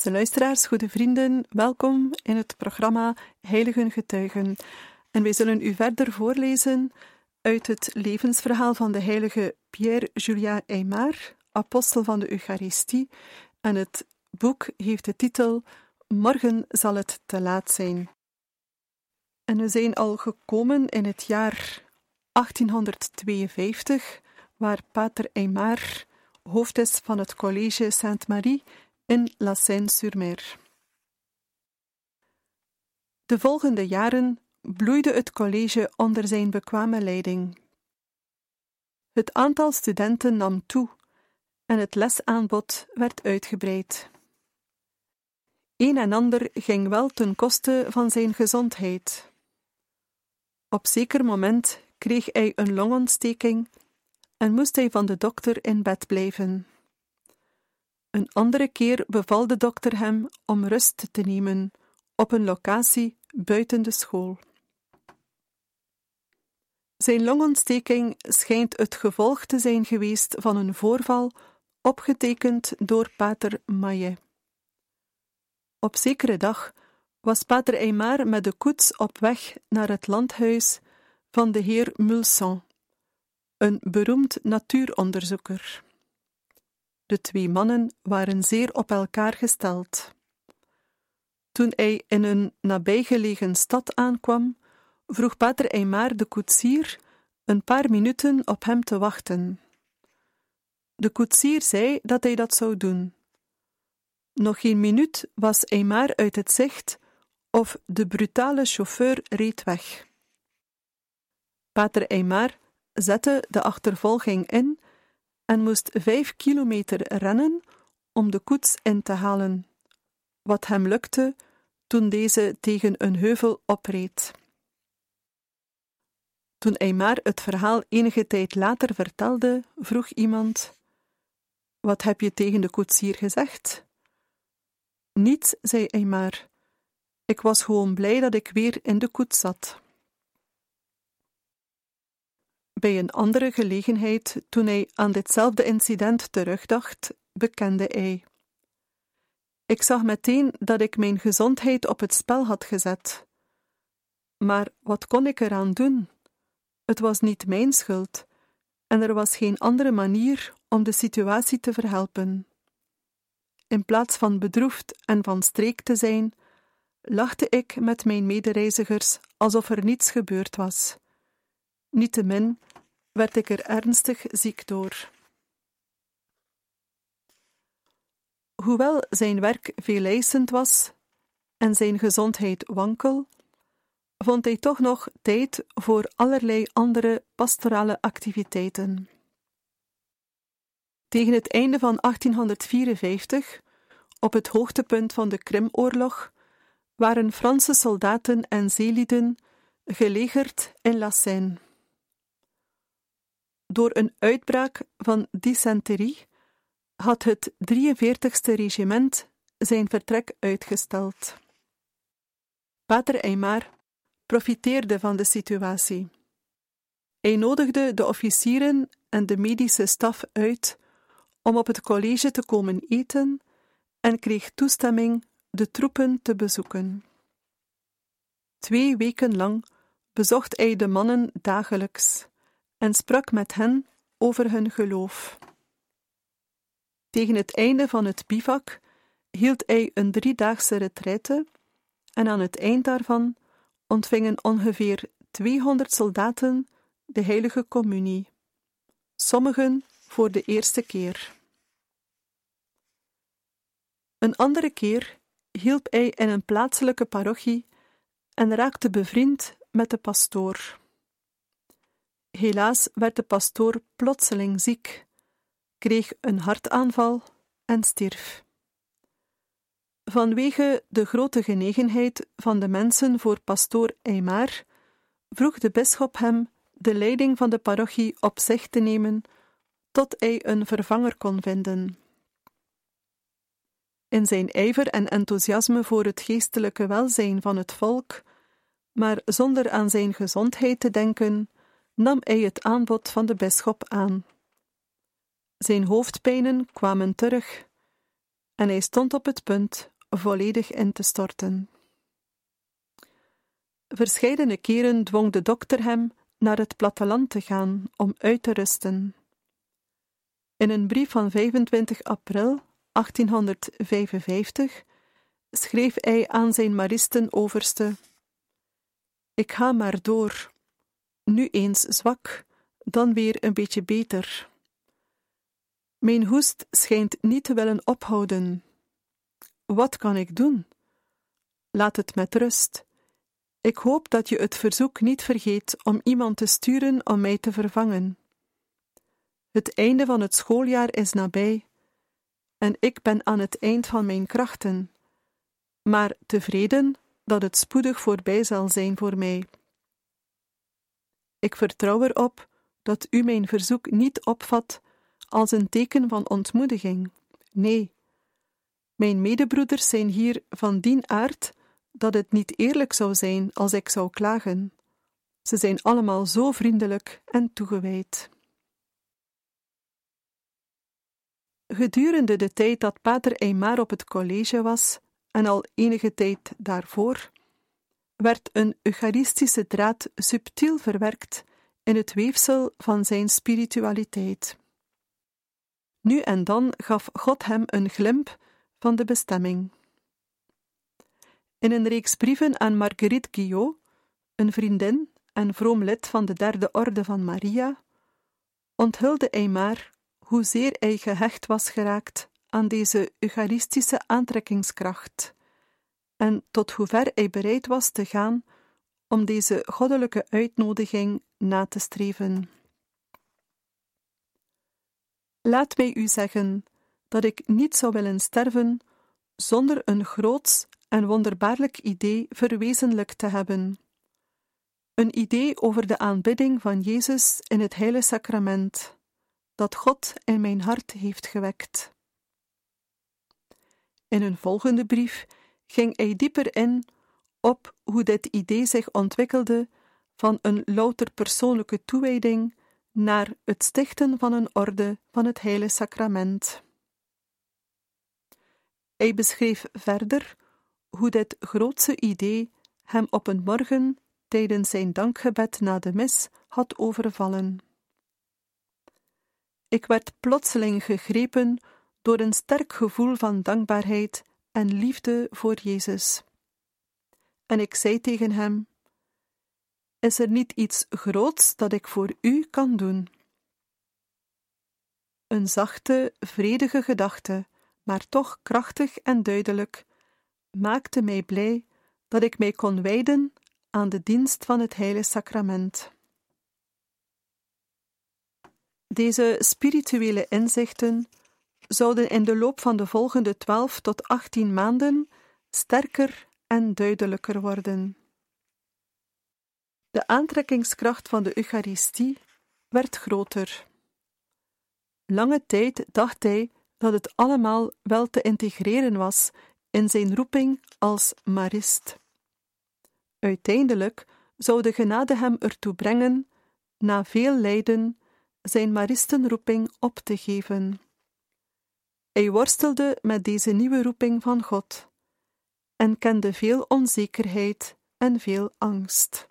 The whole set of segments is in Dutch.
Beste luisteraars, goede vrienden, welkom in het programma Heiligen Getuigen. En wij zullen u verder voorlezen uit het levensverhaal van de heilige Pierre-Julien Aymar, apostel van de Eucharistie. En het boek heeft de titel Morgen zal het te laat zijn. En we zijn al gekomen in het jaar 1852, waar Pater Aymar hoofd is van het Collège Sainte-Marie in La Seine-sur-Mer. De volgende jaren bloeide het college onder zijn bekwame leiding. Het aantal studenten nam toe en het lesaanbod werd uitgebreid. Een en ander ging wel ten koste van zijn gezondheid. Op zeker moment kreeg hij een longontsteking en moest hij van de dokter in bed blijven. Een andere keer beval de dokter hem om rust te nemen op een locatie buiten de school. Zijn longontsteking schijnt het gevolg te zijn geweest van een voorval opgetekend door pater Maillet. Op zekere dag was pater Aymar met de koets op weg naar het landhuis van de heer Mulson, een beroemd natuuronderzoeker. De twee mannen waren zeer op elkaar gesteld. Toen hij in een nabijgelegen stad aankwam, vroeg pater Aymar de koetsier een paar minuten op hem te wachten. De koetsier zei dat hij dat zou doen. Nog geen minuut was Aymar uit het zicht of de brutale chauffeur reed weg. Pater Aymar zette de achtervolging in en moest vijf kilometer rennen om de koets in te halen, wat hem lukte toen deze tegen een heuvel opreed. Toen Aymar het verhaal enige tijd later vertelde, vroeg iemand: Wat heb je tegen de koetsier gezegd? Niets, zei Aymar. Ik was gewoon blij dat ik weer in de koets zat. Bij een andere gelegenheid, toen hij aan ditzelfde incident terugdacht, bekende hij: Ik zag meteen dat ik mijn gezondheid op het spel had gezet. Maar wat kon ik eraan doen? Het was niet mijn schuld, en er was geen andere manier om de situatie te verhelpen. In plaats van bedroefd en van streek te zijn, lachte ik met mijn medereizigers alsof er niets gebeurd was. Niettemin werd ik er ernstig ziek door. Hoewel zijn werk veeleisend was en zijn gezondheid wankel, vond hij toch nog tijd voor allerlei andere pastorale activiteiten. Tegen het einde van 1854, op het hoogtepunt van de Krimoorlog, waren Franse soldaten en zeelieden gelegerd in La door een uitbraak van dysenterie had het 43ste regiment zijn vertrek uitgesteld. Pater Aymar profiteerde van de situatie. Hij nodigde de officieren en de medische staf uit om op het college te komen eten en kreeg toestemming de troepen te bezoeken. Twee weken lang bezocht hij de mannen dagelijks en sprak met hen over hun geloof. Tegen het einde van het bivak hield hij een driedaagse retraite en aan het eind daarvan ontvingen ongeveer 200 soldaten de heilige communie, sommigen voor de eerste keer. Een andere keer hielp hij in een plaatselijke parochie en raakte bevriend met de pastoor. Helaas werd de pastoor plotseling ziek, kreeg een hartaanval en stierf. Vanwege de grote genegenheid van de mensen voor pastoor Eymar vroeg de bisschop hem de leiding van de parochie op zich te nemen tot hij een vervanger kon vinden. In zijn ijver en enthousiasme voor het geestelijke welzijn van het volk, maar zonder aan zijn gezondheid te denken, nam hij het aanbod van de bisschop aan. Zijn hoofdpijnen kwamen terug en hij stond op het punt volledig in te storten. Verscheidene keren dwong de dokter hem naar het platteland te gaan om uit te rusten. In een brief van 25 april 1855 schreef hij aan zijn maristen-overste: Ik ga maar door, nu eens zwak, dan weer een beetje beter. Mijn hoest schijnt niet te willen ophouden. Wat kan ik doen? Laat het met rust. Ik hoop dat je het verzoek niet vergeet om iemand te sturen om mij te vervangen. Het einde van het schooljaar is nabij en ik ben aan het eind van mijn krachten, maar tevreden dat het spoedig voorbij zal zijn voor mij. Ik vertrouw erop dat u mijn verzoek niet opvat als een teken van ontmoediging. Nee, mijn medebroeders zijn hier van dien aard dat het niet eerlijk zou zijn als ik zou klagen. Ze zijn allemaal zo vriendelijk en toegewijd. Gedurende de tijd dat Pater Eymar op het college was, en al enige tijd daarvoor, werd een eucharistische draad subtiel verwerkt in het weefsel van zijn spiritualiteit. Nu en dan gaf God hem een glimp van de bestemming. In een reeks brieven aan Marguerite Guillot, een vriendin en vroom lid van de derde orde van Maria, onthulde Eymar hoezeer hij gehecht was geraakt aan deze eucharistische aantrekkingskracht en tot hoever hij bereid was te gaan om deze goddelijke uitnodiging na te streven. Laat mij u zeggen dat ik niet zou willen sterven zonder een groots en wonderbaarlijk idee verwezenlijk te hebben. Een idee over de aanbidding van Jezus in het Heilige Sacrament, dat God in mijn hart heeft gewekt. In een volgende brief ging hij dieper in op hoe dit idee zich ontwikkelde van een louter persoonlijke toewijding naar het stichten van een orde van het Heilige Sacrament. Hij beschreef verder hoe dit grootse idee hem op een morgen tijdens zijn dankgebed na de mis had overvallen. Ik werd plotseling gegrepen door een sterk gevoel van dankbaarheid en liefde voor Jezus. En ik zei tegen hem: Is er niet iets groots dat ik voor u kan doen? Een zachte, vredige gedachte, maar toch krachtig en duidelijk, maakte mij blij dat ik mij kon wijden aan de dienst van het Heilige Sacrament. Deze spirituele inzichten zouden in de loop van de volgende twaalf tot achttien maanden sterker en duidelijker worden. De aantrekkingskracht van de Eucharistie werd groter. Lange tijd dacht hij dat het allemaal wel te integreren was in zijn roeping als marist. Uiteindelijk zou de genade hem ertoe brengen, na veel lijden, zijn maristenroeping op te geven. Hij worstelde met deze nieuwe roeping van God en kende veel onzekerheid en veel angst.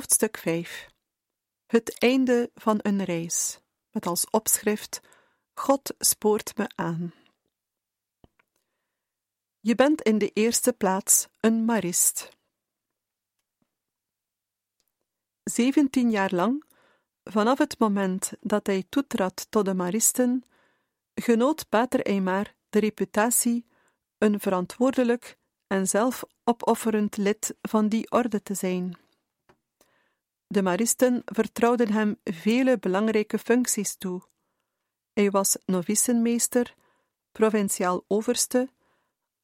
Hoofdstuk 5 Het einde van een reis, met als opschrift God spoort me aan. Je bent in de eerste plaats een marist. Zeventien jaar lang, vanaf het moment dat hij toetrad tot de maristen, genoot Pater Eymar de reputatie een verantwoordelijk en zelfopofferend lid van die orde te zijn. De maristen vertrouwden hem vele belangrijke functies toe. Hij was novicenmeester, provinciaal overste,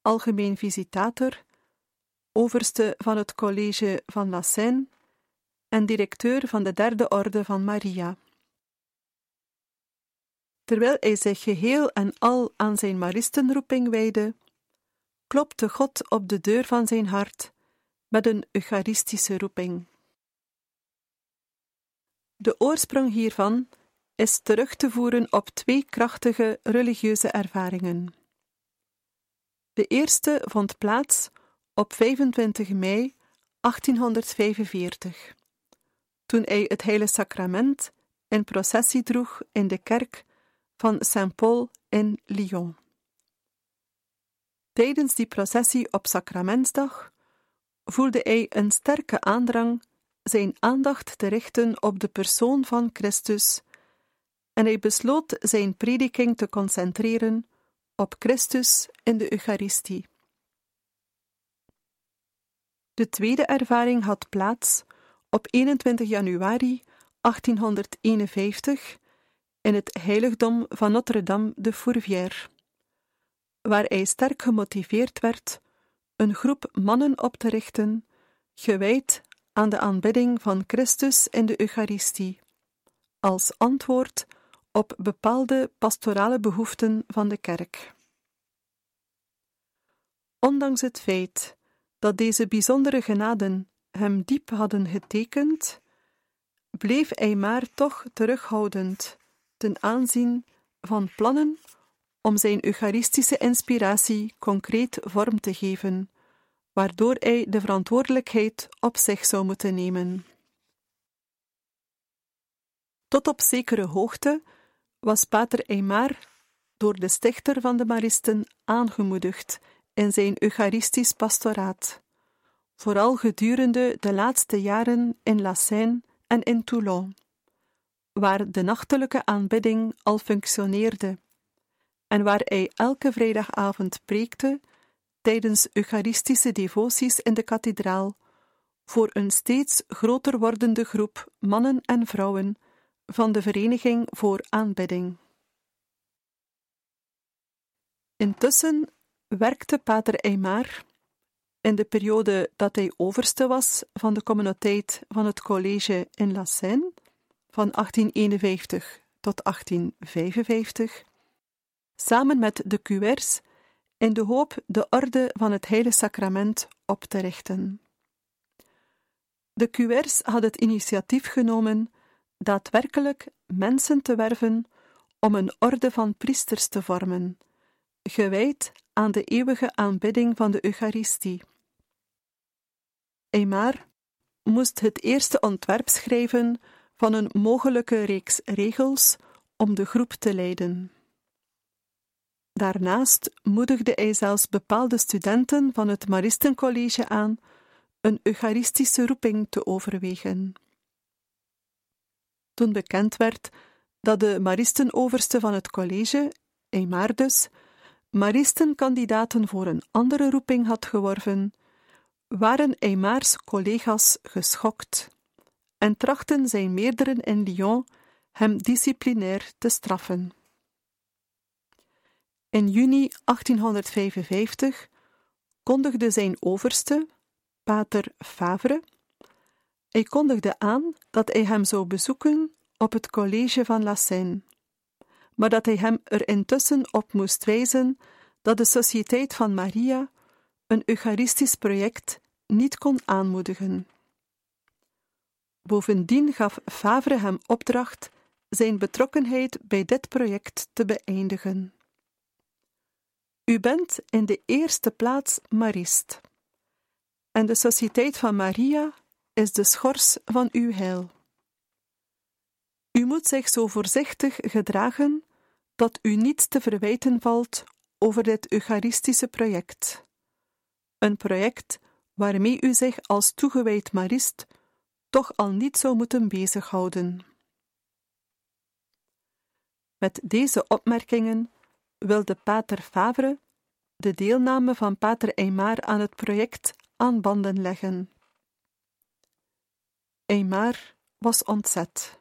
algemeen visitator, overste van het college van La Seine en directeur van de derde orde van Maria. Terwijl hij zich geheel en al aan zijn maristenroeping wijde, klopte God op de deur van zijn hart met een eucharistische roeping. De oorsprong hiervan is terug te voeren op twee krachtige religieuze ervaringen. De eerste vond plaats op 25 mei 1845, toen hij het Heilige Sacrament in processie droeg in de kerk van Saint-Paul in Lyon. Tijdens die processie op Sacramentsdag voelde hij een sterke aandrang zijn aandacht te richten op de persoon van Christus en hij besloot zijn prediking te concentreren op Christus in de Eucharistie. De tweede ervaring had plaats op 21 januari 1851 in het heiligdom van Notre-Dame de Fourvière, waar hij sterk gemotiveerd werd een groep mannen op te richten, gewijd aan de aanbidding van Christus in de Eucharistie, als antwoord op bepaalde pastorale behoeften van de kerk. Ondanks het feit dat deze bijzondere genaden hem diep hadden getekend, bleef hij maar toch terughoudend ten aanzien van plannen om zijn Eucharistische inspiratie concreet vorm te geven, waardoor hij de verantwoordelijkheid op zich zou moeten nemen. Tot op zekere hoogte was Pater Eymar door de stichter van de Maristen aangemoedigd in zijn Eucharistisch pastoraat, vooral gedurende de laatste jaren in La Seine en in Toulon, waar de nachtelijke aanbidding al functioneerde en waar hij elke vrijdagavond preekte tijdens Eucharistische devoties in de kathedraal voor een steeds groter wordende groep mannen en vrouwen van de Vereniging voor Aanbidding. Intussen werkte Pater Eymar in de periode dat hij overste was van de communiteit van het college in La Seine, van 1851 tot 1855, samen met de QR's in de hoop de orde van het Heilige Sacrament op te richten. De QR's hadden het initiatief genomen daadwerkelijk mensen te werven om een orde van priesters te vormen, gewijd aan de eeuwige aanbidding van de Eucharistie. Eymar moest het eerste ontwerp schrijven van een mogelijke reeks regels om de groep te leiden. Daarnaast moedigde hij zelfs bepaalde studenten van het Maristencollege aan een Eucharistische roeping te overwegen. Toen bekend werd dat de Maristenoverste van het college, Eymar dus, Maristenkandidaten voor een andere roeping had geworven, waren Eymars collega's geschokt en trachten zijn meerderen in Lyon hem disciplinair te straffen. In juni 1855 kondigde zijn overste, pater Favre, hij kondigde aan dat hij hem zou bezoeken op het college van La Seine, maar dat hij hem er intussen op moest wijzen dat de Sociëteit van Maria een Eucharistisch project niet kon aanmoedigen. Bovendien gaf Favre hem opdracht zijn betrokkenheid bij dit project te beëindigen. U bent in de eerste plaats Marist. En de Sociëteit van Maria is de schors van uw heil. U moet zich zo voorzichtig gedragen dat u niets te verwijten valt over dit Eucharistische project. Een project waarmee u zich als toegewijd Marist toch al niet zou moeten bezighouden. Met deze opmerkingen wilde Pater Favre de deelname van Pater Eymar aan het project aan banden leggen. Eymar was ontzet.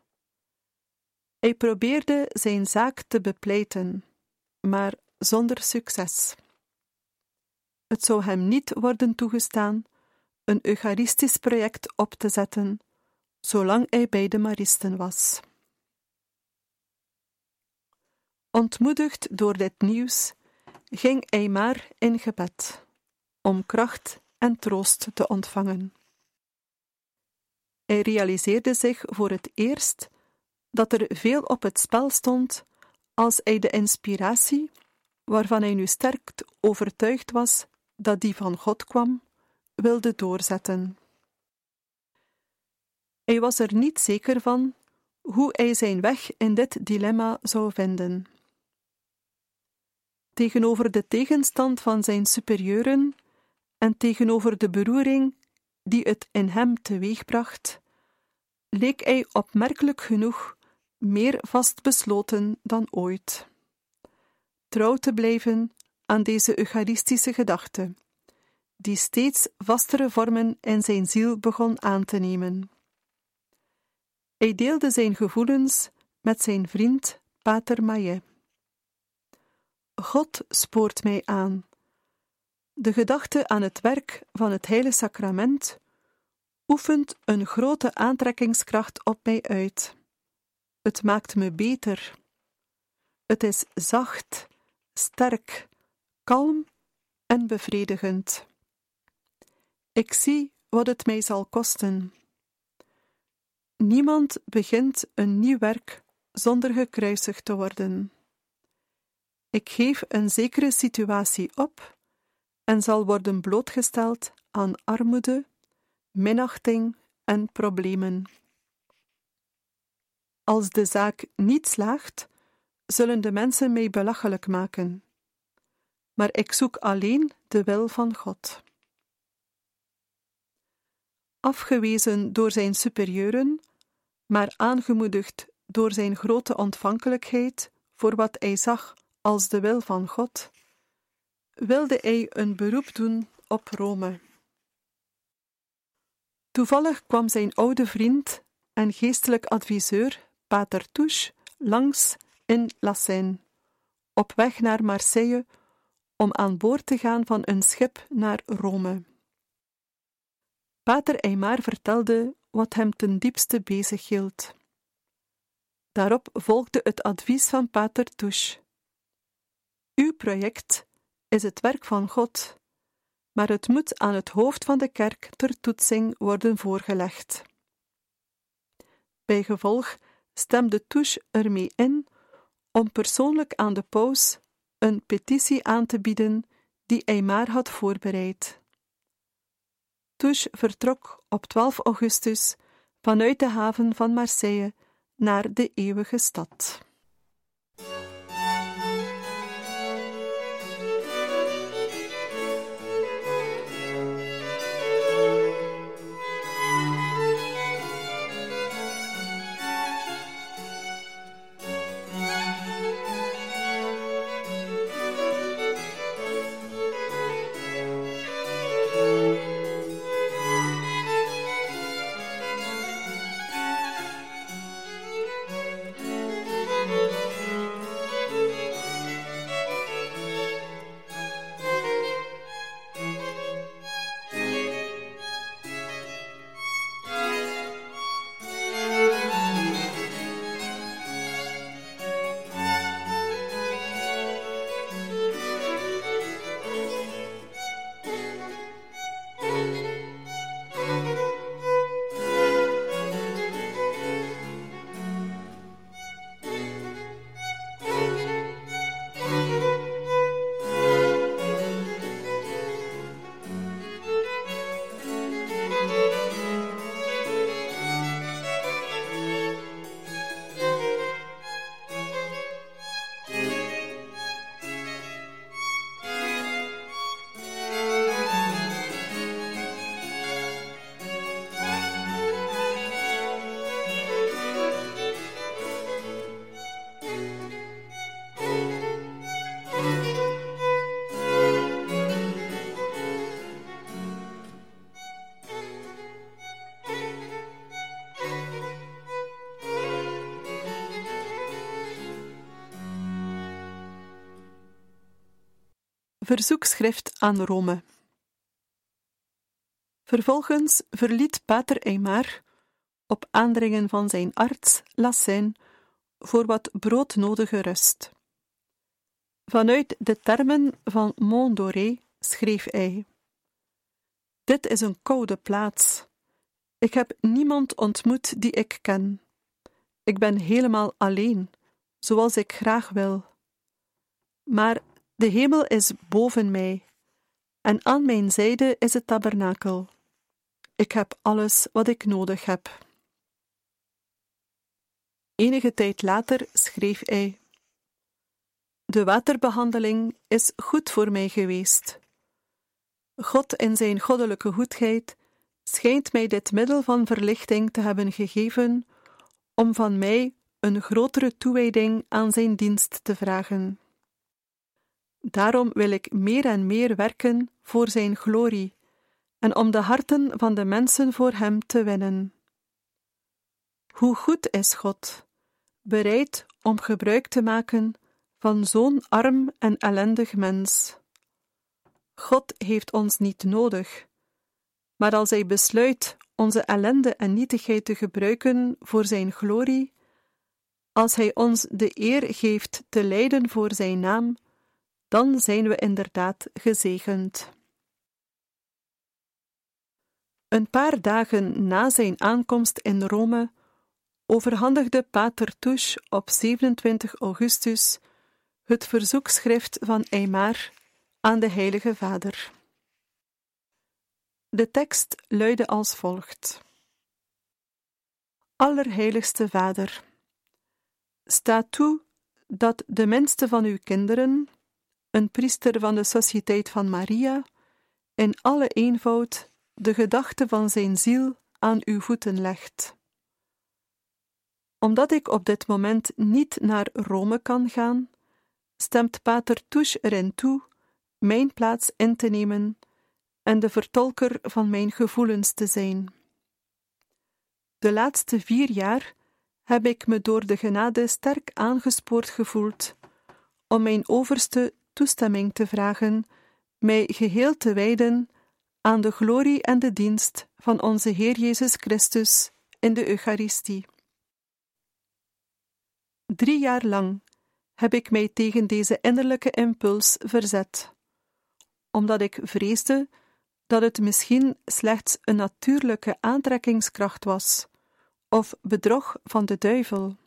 Hij probeerde zijn zaak te bepleiten, maar zonder succes. Het zou hem niet worden toegestaan een Eucharistisch project op te zetten, zolang hij bij de Maristen was. Ontmoedigd door dit nieuws, ging hij maar in gebed, om kracht en troost te ontvangen. Hij realiseerde zich voor het eerst dat er veel op het spel stond als hij de inspiratie, waarvan hij nu sterk overtuigd was dat die van God kwam, wilde doorzetten. Hij was er niet zeker van hoe hij zijn weg in dit dilemma zou vinden. Tegenover de tegenstand van zijn superieuren en tegenover de beroering die het in hem teweegbracht, leek hij opmerkelijk genoeg meer vastbesloten dan ooit. Trouw te blijven aan deze Eucharistische gedachte, die steeds vastere vormen in zijn ziel begon aan te nemen. Hij deelde zijn gevoelens met zijn vriend Pater Maillet. God spoort mij aan. De gedachte aan het werk van het Heilige Sacrament oefent een grote aantrekkingskracht op mij uit. Het maakt me beter. Het is zacht, sterk, kalm en bevredigend. Ik zie wat het mij zal kosten. Niemand begint een nieuw werk zonder gekruisigd te worden. Ik geef een zekere situatie op en zal worden blootgesteld aan armoede, minachting en problemen. Als de zaak niet slaagt, zullen de mensen mij belachelijk maken. Maar ik zoek alleen de wil van God. Afgewezen door zijn superieuren, maar aangemoedigd door zijn grote ontvankelijkheid voor wat hij zag als de wil van God, wilde hij een beroep doen op Rome. Toevallig kwam zijn oude vriend en geestelijk adviseur, Pater Touche, langs in La Seine, op weg naar Marseille om aan boord te gaan van een schip naar Rome. Pater Eymar vertelde wat hem ten diepste bezig hield. Daarop volgde het advies van Pater Touche. Uw project is het werk van God, maar het moet aan het hoofd van de kerk ter toetsing worden voorgelegd. Bijgevolg stemde Touche ermee in om persoonlijk aan de paus een petitie aan te bieden die hij maar had voorbereid. Touche vertrok op 12 augustus vanuit de haven van Marseille naar de eeuwige stad. Verzoekschrift aan Rome. Vervolgens verliet Pater Eymar, op aandringen van zijn arts, Lassin, voor wat broodnodige rust. Vanuit de termen van Montdoré schreef hij: Dit is een koude plaats. Ik heb niemand ontmoet die ik ken. Ik ben helemaal alleen, zoals ik graag wil. Maar de hemel is boven mij, en aan mijn zijde is het tabernakel. Ik heb alles wat ik nodig heb. Enige tijd later schreef hij: De waterbehandeling is goed voor mij geweest. God in zijn goddelijke goedheid schijnt mij dit middel van verlichting te hebben gegeven om van mij een grotere toewijding aan zijn dienst te vragen. Daarom wil ik meer en meer werken voor Zijn glorie en om de harten van de mensen voor Hem te winnen. Hoe goed is God, bereid om gebruik te maken van zo'n arm en ellendig mens. God heeft ons niet nodig, maar als Hij besluit onze ellende en nietigheid te gebruiken voor Zijn glorie, als Hij ons de eer geeft te lijden voor Zijn naam, dan zijn we inderdaad gezegend. Een paar dagen na zijn aankomst in Rome overhandigde Pater Touche op 27 augustus het verzoekschrift van Eymar aan de Heilige Vader. De tekst luidde als volgt: Allerheiligste Vader, sta toe dat de minste van uw kinderen, een priester van de Sociëteit van Maria, in alle eenvoud de gedachte van zijn ziel aan uw voeten legt. Omdat ik op dit moment niet naar Rome kan gaan, stemt Pater Touche erin toe mijn plaats in te nemen en de vertolker van mijn gevoelens te zijn. De laatste vier jaar heb ik me door de genade sterk aangespoord gevoeld om mijn overste toestemming te vragen mij geheel te wijden aan de glorie en de dienst van onze Heer Jezus Christus in de Eucharistie. Drie jaar lang heb ik mij tegen deze innerlijke impuls verzet, omdat ik vreesde dat het misschien slechts een natuurlijke aantrekkingskracht was, of bedrog van de duivel.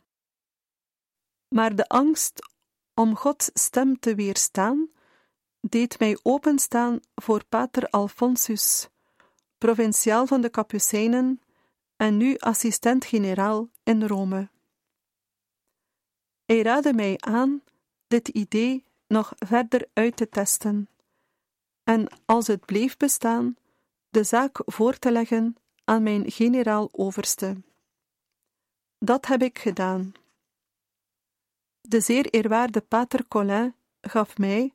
Maar de angst om Gods stem te weerstaan, deed mij openstaan voor Pater Alfonsus, provinciaal van de Capucijnen en nu assistent-generaal in Rome. Hij raadde mij aan dit idee nog verder uit te testen en, als het bleef bestaan, de zaak voor te leggen aan mijn generaal-overste. Dat heb ik gedaan. De zeer eerwaarde Pater Colin gaf mij,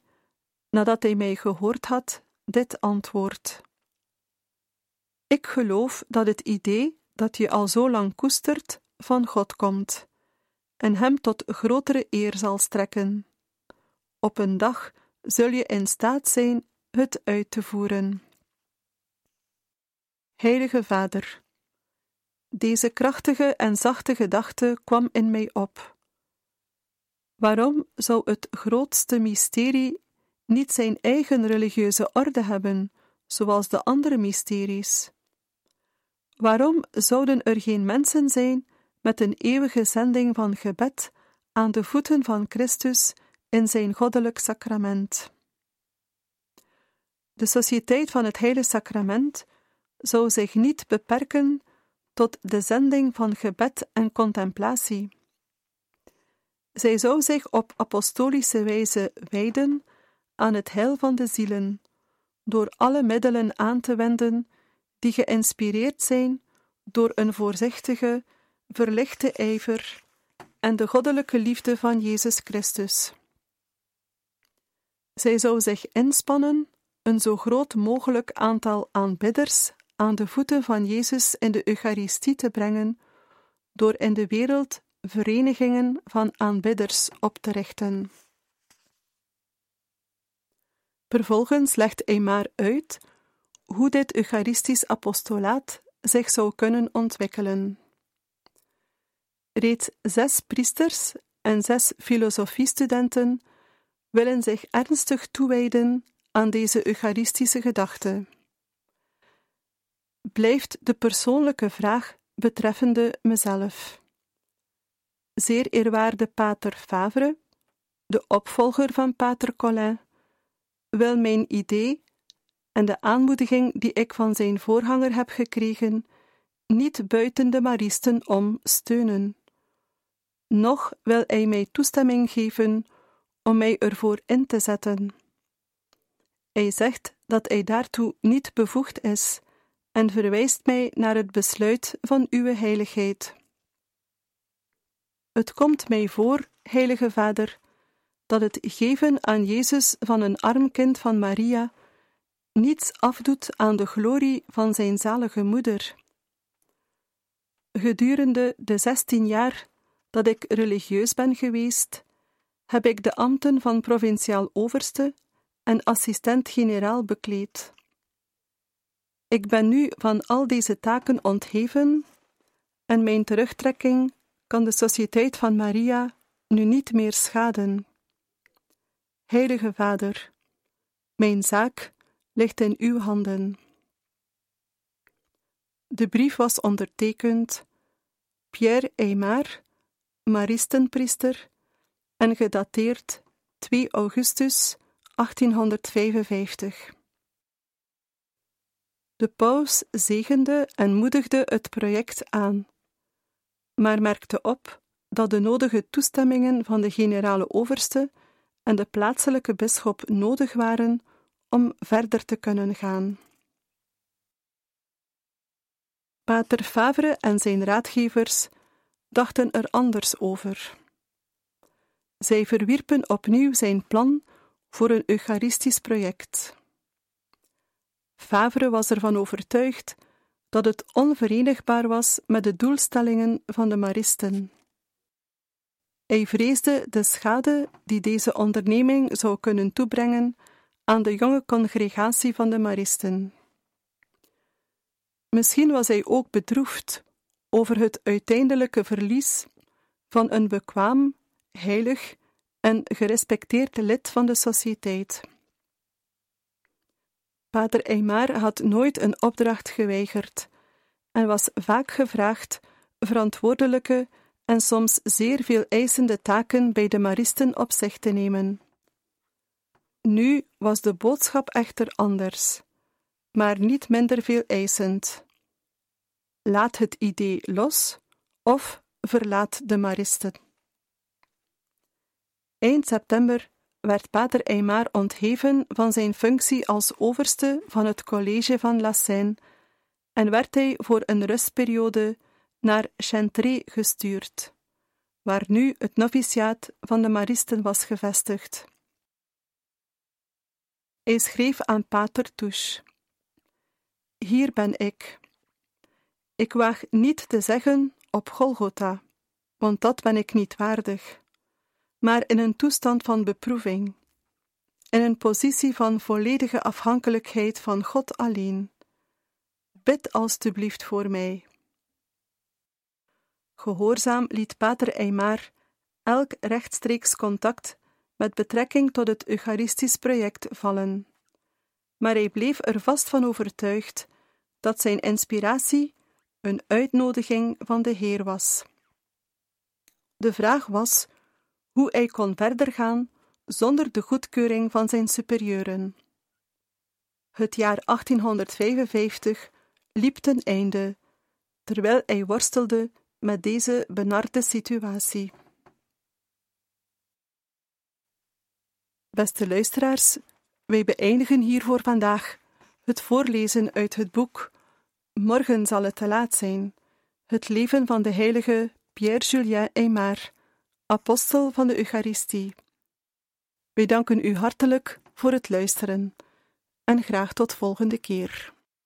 nadat hij mij gehoord had, dit antwoord. Ik geloof dat het idee dat je al zo lang koestert van God komt en hem tot grotere eer zal strekken. Op een dag zul je in staat zijn het uit te voeren. Heilige Vader, deze krachtige en zachte gedachte kwam in mij op. Waarom zou het grootste mysterie niet zijn eigen religieuze orde hebben, zoals de andere mysteries? Waarom zouden er geen mensen zijn met een eeuwige zending van gebed aan de voeten van Christus in zijn goddelijk sacrament? De sociëteit van het Heilige Sacrament zou zich niet beperken tot de zending van gebed en contemplatie. Zij zou zich op apostolische wijze wijden aan het heil van de zielen, door alle middelen aan te wenden die geïnspireerd zijn door een voorzichtige, verlichte ijver en de goddelijke liefde van Jezus Christus. Zij zou zich inspannen een zo groot mogelijk aantal aanbidders aan de voeten van Jezus in de Eucharistie te brengen, door in de wereld verenigingen van aanbidders op te richten. Vervolgens legt maar uit hoe dit Eucharistisch apostolaat zich zou kunnen ontwikkelen. Reeds zes priesters en zes filosofiestudenten willen zich ernstig toewijden aan deze Eucharistische gedachte. Blijft de persoonlijke vraag betreffende mezelf. Zeer eerwaarde Pater Favre, de opvolger van Pater Colin, wil mijn idee en de aanmoediging die ik van zijn voorganger heb gekregen, niet buiten de Maristen om steunen. Nog wil hij mij toestemming geven om mij ervoor in te zetten. Hij zegt dat hij daartoe niet bevoegd is en verwijst mij naar het besluit van uw heiligheid. Het komt mij voor, heilige Vader, dat het geven aan Jezus van een arm kind van Maria niets afdoet aan de glorie van zijn zalige moeder. Gedurende de zestien jaar dat ik religieus ben geweest, heb ik de ambten van provinciaal overste en assistent-generaal bekleed. Ik ben nu van al deze taken ontheven en mijn terugtrekking kan de Sociëteit van Maria nu niet meer schaden. Heilige Vader, mijn zaak ligt in uw handen. De brief was ondertekend Pierre Aymar, Maristenpriester, en gedateerd 2 augustus 1855. De paus zegende en moedigde het project aan, maar merkte op dat de nodige toestemmingen van de generale overste en de plaatselijke bisschop nodig waren om verder te kunnen gaan. Pater Favre en zijn raadgevers dachten er anders over. Zij verwierpen opnieuw zijn plan voor een Eucharistisch project. Favre was ervan overtuigd dat het onverenigbaar was met de doelstellingen van de Maristen. Hij vreesde de schade die deze onderneming zou kunnen toebrengen aan de jonge congregatie van de Maristen. Misschien was hij ook bedroefd over het uiteindelijke verlies van een bekwaam, heilig en gerespecteerd lid van de sociëteit. Pater Eymar had nooit een opdracht geweigerd en was vaak gevraagd verantwoordelijke en soms zeer veel eisende taken bij de Maristen op zich te nemen. Nu was de boodschap echter anders, maar niet minder veel eisend. Laat het idee los of verlaat de Maristen. Eind september werd Pater Eymar ontheven van zijn functie als overste van het college van La Seine en werd hij voor een rustperiode naar Chantry gestuurd, waar nu het noviciaat van de Maristen was gevestigd. Hij schreef aan Pater Touche: Hier ben ik. Ik waag niet te zeggen op Golgotha, want dat ben ik niet waardig, maar in een toestand van beproeving, in een positie van volledige afhankelijkheid van God alleen. Bid alstublieft voor mij. Gehoorzaam liet Pater Eymar elk rechtstreeks contact met betrekking tot het Eucharistisch project vallen. Maar hij bleef er vast van overtuigd dat zijn inspiratie een uitnodiging van de Heer was. De vraag was hoe hij kon verder gaan zonder de goedkeuring van zijn superieuren. Het jaar 1855 liep ten einde, terwijl hij worstelde met deze benarde situatie. Beste luisteraars, wij beëindigen hier voor vandaag het voorlezen uit het boek Morgen zal het te laat zijn. Het leven van de heilige Pierre-Julien Aymar, apostel van de Eucharistie. Wij danken u hartelijk voor het luisteren en graag tot volgende keer.